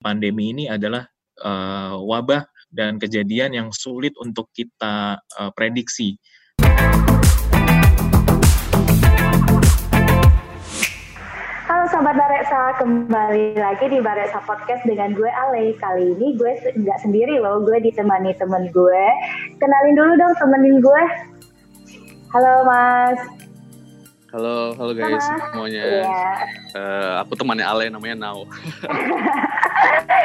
pandemi ini adalah uh, wabah dan kejadian yang sulit untuk kita uh, prediksi. Halo Sobat Bareksa, kembali lagi di Bareksa Podcast dengan gue Ale. Kali ini gue nggak sendiri loh, gue ditemani temen gue. Kenalin dulu dong temenin gue. Halo Mas. Halo, halo guys halo. semuanya. Iya. Uh, aku temannya Ale namanya Nau.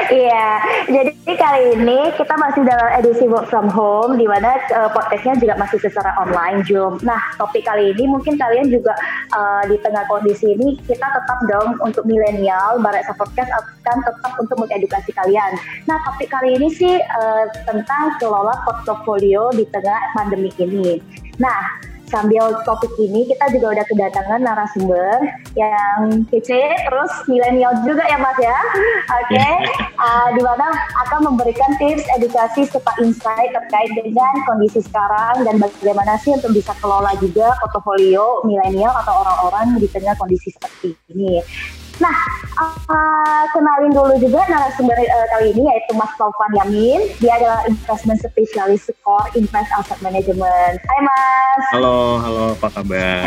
Iya, jadi kali ini kita masih dalam edisi work from home, di mana uh, podcastnya juga masih secara online Zoom. Nah, topik kali ini mungkin kalian juga uh, di tengah kondisi ini kita tetap dong untuk milenial, Bareksa Podcast akan tetap untuk mengedukasi kalian. Nah, topik kali ini sih uh, tentang kelola portofolio di tengah pandemi ini. Nah, sambil topik ini kita juga udah kedatangan narasumber yang kece terus milenial juga ya mas ya. Oke. Okay? uh, di mana akan memberikan tips edukasi serta insight terkait dengan kondisi sekarang dan bagaimana sih untuk bisa kelola juga portofolio milenial atau orang-orang di tengah kondisi seperti ini Nah, uh, kenalin dulu juga narasumber uh, kali ini yaitu Mas Taufan Yamin. Dia adalah investment specialist Core Invest Asset Management. Hai Mas. Halo, halo apa kabar?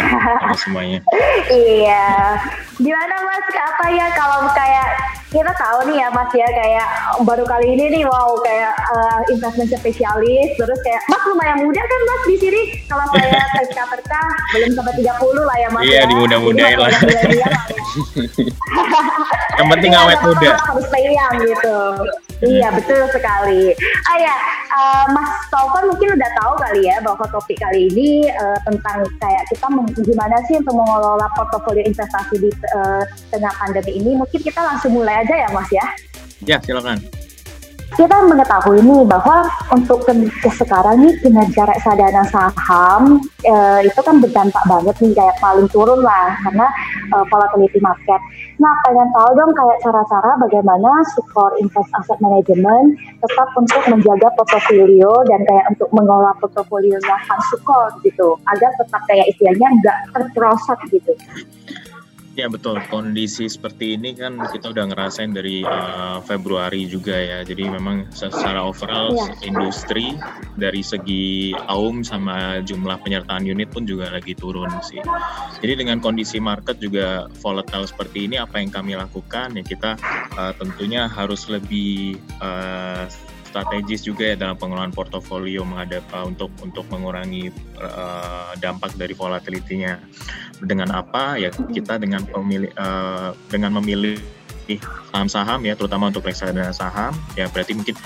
halo semuanya. iya. Gimana Mas? Apa ya kalau kayak kita tahu nih ya Mas ya kayak baru kali ini nih wow kayak uh, investment spesialis terus kayak Mas lumayan muda kan Mas di sini kalau saya terka-terka belum sampai 30 lah ya Mas iya, ya. di muda-mudain lah. Yang penting awet muda. Harus stay young gitu. Iya betul sekali. Ah ya, uh, Mas Taufan mungkin udah tahu kali ya bahwa topik kali ini uh, tentang kayak kita gimana sih untuk mengelola portofolio investasi di uh, tengah pandemi ini. Mungkin kita langsung mulai aja ya Mas ya. Ya silakan kita mengetahui nih bahwa untuk ke, ke sekarang nih kinerja reksadana saham e, itu kan berdampak banget nih kayak paling turun lah karena e, volatility market. Nah pengen tahu dong kayak cara-cara bagaimana support invest asset management tetap untuk menjaga portofolio dan kayak untuk mengelola portofolio yang support gitu agar tetap kayak istilahnya nggak terperosot gitu. Ya betul, kondisi seperti ini kan kita udah ngerasain dari uh, Februari juga ya. Jadi memang secara overall ya. industri dari segi AUM sama jumlah penyertaan unit pun juga lagi turun sih. Jadi dengan kondisi market juga volatile seperti ini, apa yang kami lakukan ya kita uh, tentunya harus lebih uh, strategis juga ya dalam pengelolaan portofolio menghadap uh, untuk untuk mengurangi uh, dampak dari volatility-nya. Dengan apa? Ya kita dengan pemilih uh, dengan memilih saham-saham ya terutama untuk reksadana saham ya berarti mungkin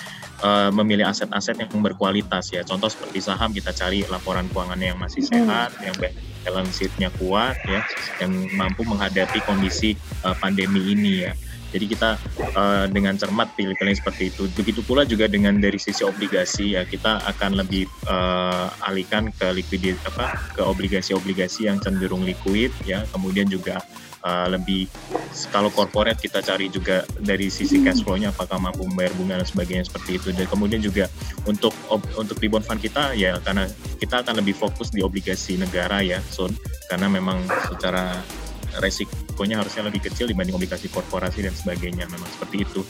uh, memilih aset-aset yang berkualitas ya. Contoh seperti saham kita cari laporan keuangannya yang masih sehat, yang balance sheet-nya kuat ya, yang mampu menghadapi kondisi uh, pandemi ini ya. Jadi kita uh, dengan cermat pilih-pilih seperti itu. Begitu pula juga dengan dari sisi obligasi ya kita akan lebih uh, alihkan ke likuidit apa ke obligasi-obligasi yang cenderung liquid ya. Kemudian juga uh, lebih kalau corporate kita cari juga dari sisi cash flow-nya apakah mampu membayar bunga dan sebagainya seperti itu dan kemudian juga untuk ob, untuk di bond fund kita ya karena kita akan lebih fokus di obligasi negara ya so karena memang secara resikonya harusnya lebih kecil dibanding obligasi korporasi dan sebagainya memang seperti itu.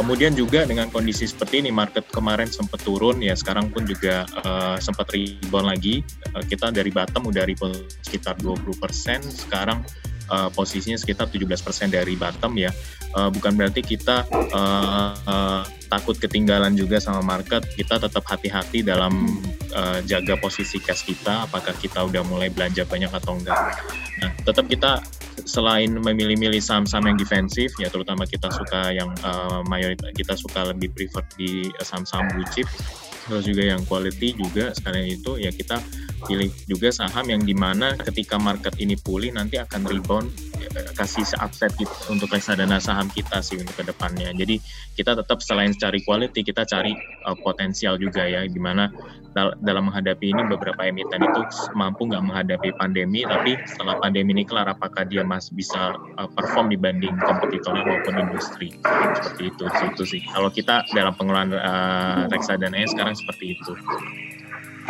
Kemudian juga dengan kondisi seperti ini market kemarin sempat turun ya sekarang pun juga uh, sempat rebound lagi. Uh, kita dari bottom udah rebound sekitar 20% sekarang uh, posisinya sekitar 17% dari bottom ya. Uh, bukan berarti kita uh, uh, takut ketinggalan juga sama market. Kita tetap hati-hati dalam uh, jaga posisi cash kita. Apakah kita udah mulai belanja banyak atau enggak. Nah, tetap kita selain memilih-milih saham-saham yang defensif ya terutama kita suka yang uh, mayoritas kita suka lebih prefer di saham-saham blue chip terus juga yang quality juga sekalian itu ya kita pilih juga saham yang di mana ketika market ini pulih nanti akan rebound kasih upset gitu untuk reksadana saham kita sih untuk ke depannya. Jadi kita tetap selain cari quality kita cari uh, potensial juga ya di mana dal dalam menghadapi ini beberapa emiten itu mampu nggak menghadapi pandemi tapi setelah pandemi ini kelar apakah dia masih bisa uh, perform dibanding kompetitornya maupun industri seperti itu itu sih. Kalau kita dalam pengelolaan uh, reksadana sekarang seperti itu.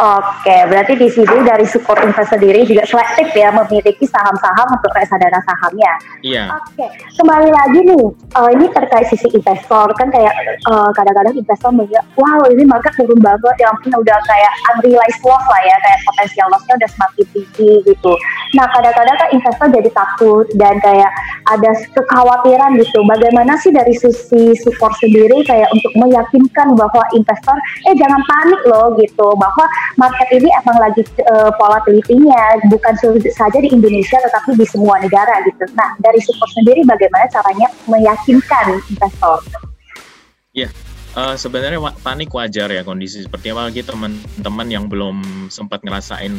Oke, berarti di sini dari support investor sendiri juga selektif ya memiliki saham-saham untuk reksadana sahamnya. Iya. Oke, kembali lagi nih, uh, ini terkait sisi investor kan kayak uh, kadang-kadang investor melihat, wow ini market turun banget, ya ampun udah kayak unrealized loss lah ya, kayak potensial lossnya udah semakin tinggi gitu. Nah kadang-kadang kan investor jadi takut dan kayak ada kekhawatiran gitu. Bagaimana sih dari sisi support sendiri kayak untuk meyakinkan bahwa investor, eh jangan panik loh gitu, bahwa market ini emang lagi uh, volatility-nya bukan saja di Indonesia tetapi di semua negara gitu. Nah, dari support sendiri bagaimana caranya meyakinkan investor? Yeah. Uh, sebenarnya panik wajar ya kondisi seperti apalagi teman-teman yang belum sempat ngerasain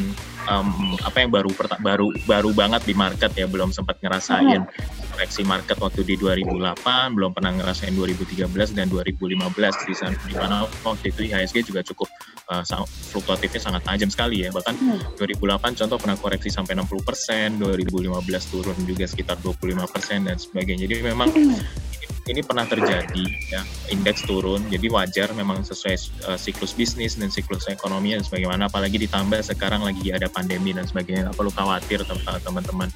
um, apa yang baru baru baru banget di market ya. Belum sempat ngerasain koreksi market waktu di 2008 belum pernah ngerasain 2013 dan 2015 di sana di mana waktu itu IHSG juga cukup uh, fluktuatifnya sangat tajam sekali ya. Bahkan hmm. 2008 contoh pernah koreksi sampai 60 persen 2015 turun juga sekitar 25 persen dan sebagainya. Jadi memang hmm ini pernah terjadi ya. Indeks turun jadi wajar memang sesuai uh, siklus bisnis dan siklus ekonomi dan sebagaimana apalagi ditambah sekarang lagi ada pandemi dan sebagainya nggak perlu khawatir teman-teman.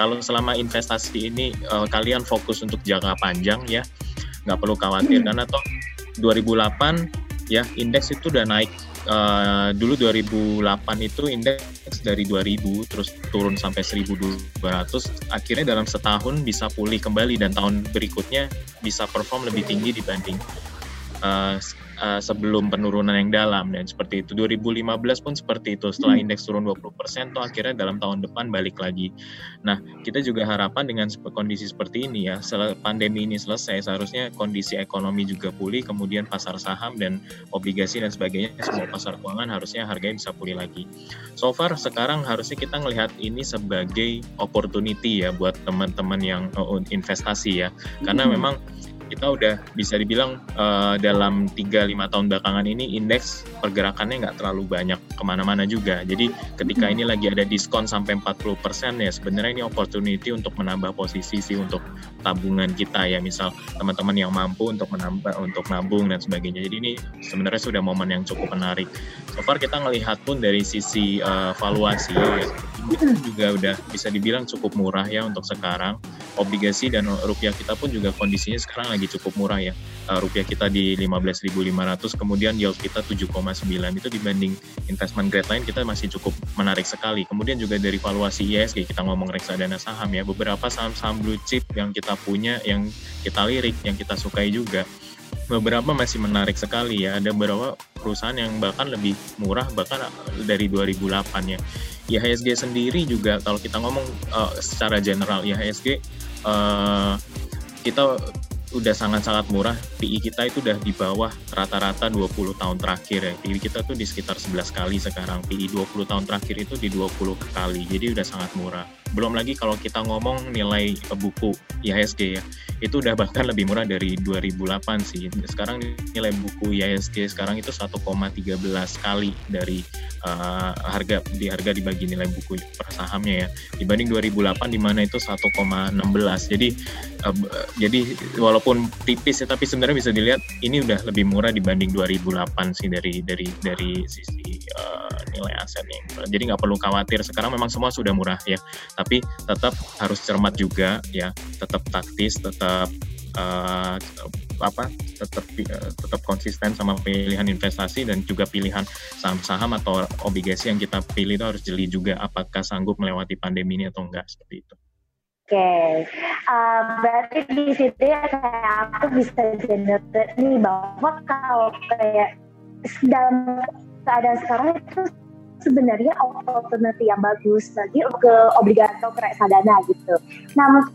Kalau selama investasi ini uh, kalian fokus untuk jangka panjang ya nggak perlu khawatir. Karena toh 2008 ya indeks itu udah naik uh, dulu 2008 itu indeks dari 2000 terus turun sampai 1200 akhirnya dalam setahun bisa pulih kembali dan tahun berikutnya bisa perform lebih tinggi dibanding uh, uh, sebelum penurunan yang dalam dan seperti itu 2015 pun seperti itu setelah hmm. indeks turun 20% tuh akhirnya dalam tahun depan balik lagi. Nah, kita juga harapan dengan kondisi seperti ini ya, setelah pandemi ini selesai seharusnya kondisi ekonomi juga pulih, kemudian pasar saham dan obligasi dan sebagainya semua pasar keuangan harusnya harganya bisa pulih lagi. So far sekarang harusnya kita melihat ini sebagai opportunity ya buat teman-teman yang uh, investasi ya. Karena hmm. memang kita udah bisa dibilang uh, dalam 3-5 tahun belakangan ini indeks pergerakannya nggak terlalu banyak ke mana-mana juga. Jadi ketika ini lagi ada diskon sampai 40% ya sebenarnya ini opportunity untuk menambah posisi sih untuk tabungan kita ya misal teman-teman yang mampu untuk menambah untuk nabung dan sebagainya. Jadi ini sebenarnya sudah momen yang cukup menarik. So far kita ngelihat pun dari sisi uh, valuasi ya juga udah bisa dibilang cukup murah ya untuk sekarang. Obligasi dan rupiah kita pun juga kondisinya sekarang lagi cukup murah ya. Uh, rupiah kita di 15.500, kemudian yield kita 7,9 itu dibanding investment grade lain kita masih cukup menarik sekali. Kemudian juga dari valuasi ISG kita ngomong reksadana saham ya, beberapa saham-saham blue chip yang kita punya, yang kita lirik, yang kita sukai juga beberapa masih menarik sekali ya. Ada beberapa perusahaan yang bahkan lebih murah bahkan dari 2008 ya. IHSG sendiri juga kalau kita ngomong uh, secara general IHSG uh, kita udah sangat-sangat murah. PI kita itu udah di bawah rata-rata 20 tahun terakhir ya. PI kita tuh di sekitar 11 kali sekarang. PI 20 tahun terakhir itu di 20 kali. Jadi udah sangat murah. Belum lagi kalau kita ngomong nilai buku IHSG ya. Itu udah bahkan lebih murah dari 2008 sih. Sekarang nilai buku IHSG sekarang itu 1,13 kali dari uh, harga di harga dibagi nilai buku per sahamnya ya dibanding 2008 di mana itu 1,16 jadi uh, jadi walaupun tipis ya tapi sebenarnya bisa dilihat ini udah lebih murah dibanding 2008 sih dari dari dari sisi uh, nilai asetnya jadi nggak perlu khawatir sekarang memang semua sudah murah ya tapi tetap harus cermat juga ya tetap taktis tetap uh, apa tetap uh, tetap konsisten sama pilihan investasi dan juga pilihan saham-saham atau obligasi yang kita pilih itu harus jeli juga apakah sanggup melewati pandemi ini atau enggak seperti itu. Oke, okay. uh, berarti di situ ya kayak aku bisa generate nih bahwa kalau kayak dalam keadaan sekarang itu sebenarnya alternatif yang bagus bagi ke obligasi atau ke reksadana gitu. Nah,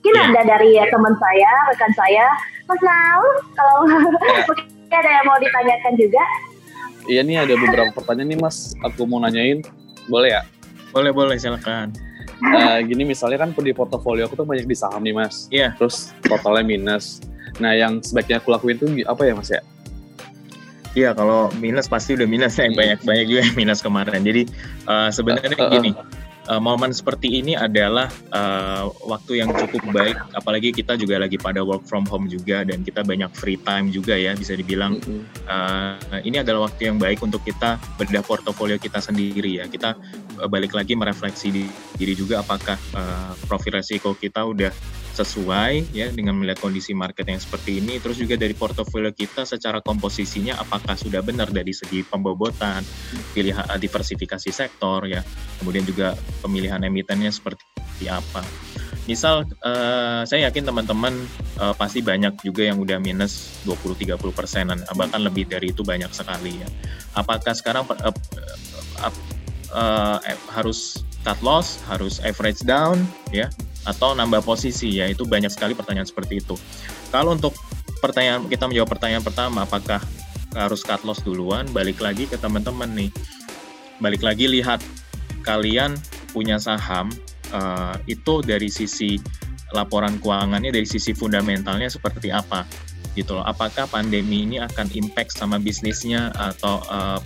Mungkin yeah. ada dari ya, teman saya, rekan saya, Mas Nau, kalau mungkin ada yang mau ditanyakan juga. Iya nih ada beberapa pertanyaan nih Mas, aku mau nanyain, boleh ya? Boleh boleh silakan. Uh, gini misalnya kan di portofolio aku tuh banyak di saham nih Mas. Iya. Yeah. Terus totalnya minus. Nah yang sebaiknya aku lakuin tuh apa ya Mas ya? Iya, kalau minus pasti udah minus ya. Banyak-banyak juga minus kemarin. Jadi uh, sebenarnya uh, uh, gini, uh, momen seperti ini adalah uh, waktu yang cukup baik apalagi kita juga lagi pada work from home juga dan kita banyak free time juga ya bisa dibilang uh, ini adalah waktu yang baik untuk kita bedah portofolio kita sendiri ya kita uh, balik lagi merefleksi di diri juga apakah uh, profil resiko kita udah sesuai ya dengan melihat kondisi market yang seperti ini terus juga dari portofolio kita secara komposisinya apakah sudah benar dari segi pembobotan pilihan diversifikasi sektor ya kemudian juga pemilihan emitennya seperti apa. Misal uh, saya yakin teman-teman uh, pasti banyak juga yang udah minus 20-30 persenan, bahkan lebih dari itu banyak sekali ya. Apakah sekarang uh, uh, uh, harus cut loss, harus average down ya, atau nambah posisi ya? Itu banyak sekali pertanyaan seperti itu. Kalau untuk pertanyaan kita menjawab pertanyaan pertama, apakah harus cut loss duluan? Balik lagi ke teman-teman nih, balik lagi lihat kalian punya saham uh, itu dari sisi laporan keuangannya dari sisi fundamentalnya seperti apa gitu loh apakah pandemi ini akan impact sama bisnisnya atau uh,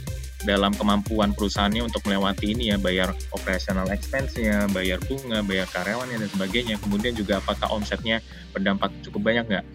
dalam kemampuan perusahaannya untuk melewati ini ya bayar operational expense-nya, bayar bunga, bayar karyawannya dan sebagainya. Kemudian juga apakah omsetnya berdampak cukup banyak nggak?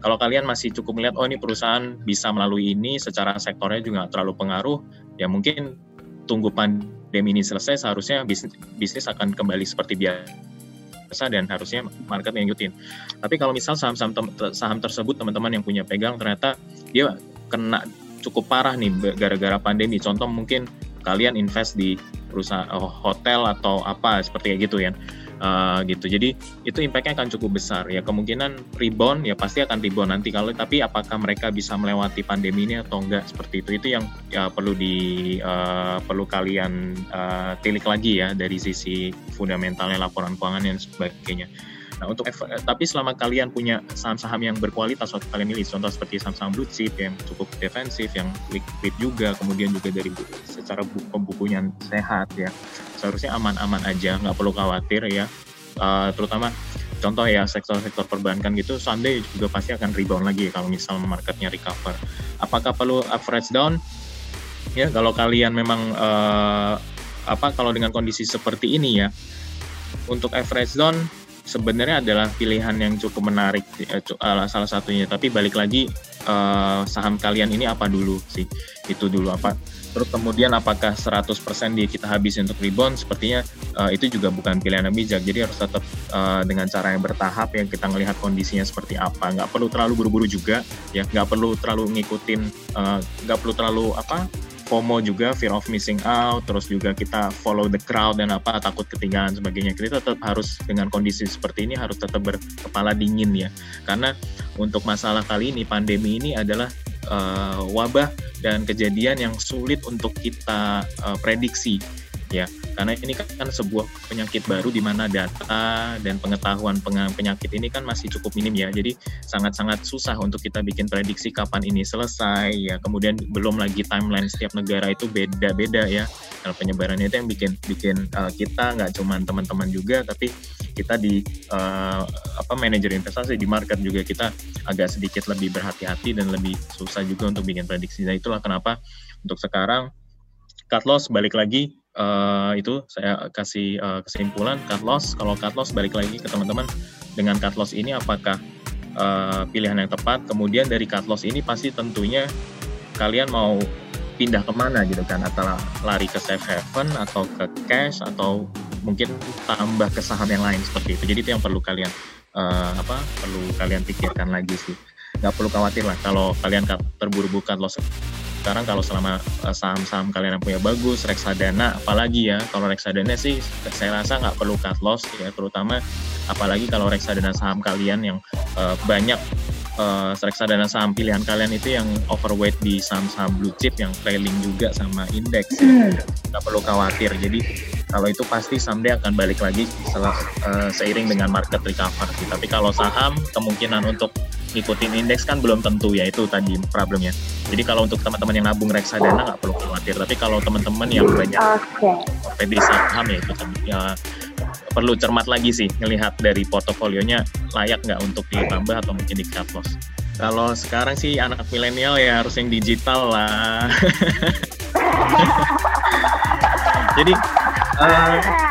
Kalau kalian masih cukup melihat oh ini perusahaan bisa melalui ini secara sektornya juga terlalu pengaruh, ya mungkin tunggu pandemi ini selesai seharusnya bisnis bisnis akan kembali seperti biasa dan harusnya market ngikutin. Tapi kalau misal saham-saham saham tersebut teman-teman yang punya pegang ternyata dia kena cukup parah nih gara-gara pandemi. Contoh mungkin kalian invest di perusahaan oh, hotel atau apa seperti kayak gitu ya uh, gitu. Jadi itu impactnya akan cukup besar ya. Kemungkinan rebound ya pasti akan rebound nanti kalau tapi apakah mereka bisa melewati pandemi ini atau enggak seperti itu itu yang ya, perlu di uh, perlu kalian uh, tilik lagi ya dari sisi fundamentalnya laporan keuangan dan sebagainya. Nah, untuk tapi selama kalian punya saham-saham yang berkualitas waktu kalian milih, contoh seperti saham-saham blue chip yang cukup defensif, yang liquid juga, kemudian juga dari secara pembukunya sehat ya, seharusnya aman-aman aja, nggak perlu khawatir ya. Uh, terutama contoh ya sektor-sektor perbankan gitu, Sunday juga pasti akan rebound lagi kalau misal marketnya recover. Apakah perlu average down? Ya, kalau kalian memang uh, apa kalau dengan kondisi seperti ini ya, untuk average down sebenarnya adalah pilihan yang cukup menarik uh, salah satunya. Tapi balik lagi uh, saham kalian ini apa dulu sih? Itu dulu apa? Terus kemudian apakah 100% di kita habis untuk rebound? Sepertinya uh, itu juga bukan pilihan yang bijak. Jadi harus tetap uh, dengan cara yang bertahap yang kita melihat kondisinya seperti apa. Nggak perlu terlalu buru-buru juga ya. Nggak perlu terlalu ngikutin nggak uh, perlu terlalu apa FOMO juga, fear of missing out, terus juga kita follow the crowd dan apa takut ketinggalan sebagainya. Kita tetap harus dengan kondisi seperti ini harus tetap berkepala dingin ya. Karena untuk masalah kali ini pandemi ini adalah uh, wabah dan kejadian yang sulit untuk kita uh, prediksi ya karena ini kan sebuah penyakit baru di mana data dan pengetahuan penyakit ini kan masih cukup minim ya. Jadi sangat-sangat susah untuk kita bikin prediksi kapan ini selesai ya. Kemudian belum lagi timeline setiap negara itu beda-beda ya. Kalau penyebarannya itu yang bikin bikin uh, kita nggak cuma teman-teman juga tapi kita di uh, apa manajer investasi di market juga kita agak sedikit lebih berhati-hati dan lebih susah juga untuk bikin prediksi. Nah itulah kenapa untuk sekarang cut loss balik lagi uh, itu saya kasih uh, kesimpulan cut loss. Kalau cut loss balik lagi ke teman-teman. Dengan cut loss ini apakah uh, pilihan yang tepat? Kemudian dari cut loss ini pasti tentunya kalian mau pindah ke mana gitu kan? Atau lari ke safe haven atau ke cash atau mungkin tambah ke saham yang lain seperti itu. Jadi itu yang perlu kalian uh, apa perlu kalian pikirkan lagi sih. Nggak perlu khawatir lah kalau kalian terburu-buru cut loss sekarang kalau selama eh, saham-saham kalian yang punya bagus reksadana apalagi ya kalau reksadana sih saya rasa nggak perlu cut loss ya terutama apalagi kalau reksadana saham kalian yang uh, banyak uh, reksadana saham pilihan kalian itu yang overweight di saham-saham blue chip yang trailing juga sama indeks. Hmm. nggak perlu khawatir jadi kalau itu pasti someday akan balik lagi setelah uh, seiring dengan market recover tapi kalau saham kemungkinan untuk ngikutin indeks kan belum tentu ya itu tadi problemnya. Jadi kalau untuk teman-teman yang nabung reksadana nggak perlu khawatir. Tapi kalau teman-teman yang banyak okay. di saham ya itu ya perlu cermat lagi sih ngelihat dari portofolionya layak nggak untuk ditambah atau mungkin di cut loss. Kalau sekarang sih anak milenial ya harus yang digital lah. Jadi uh,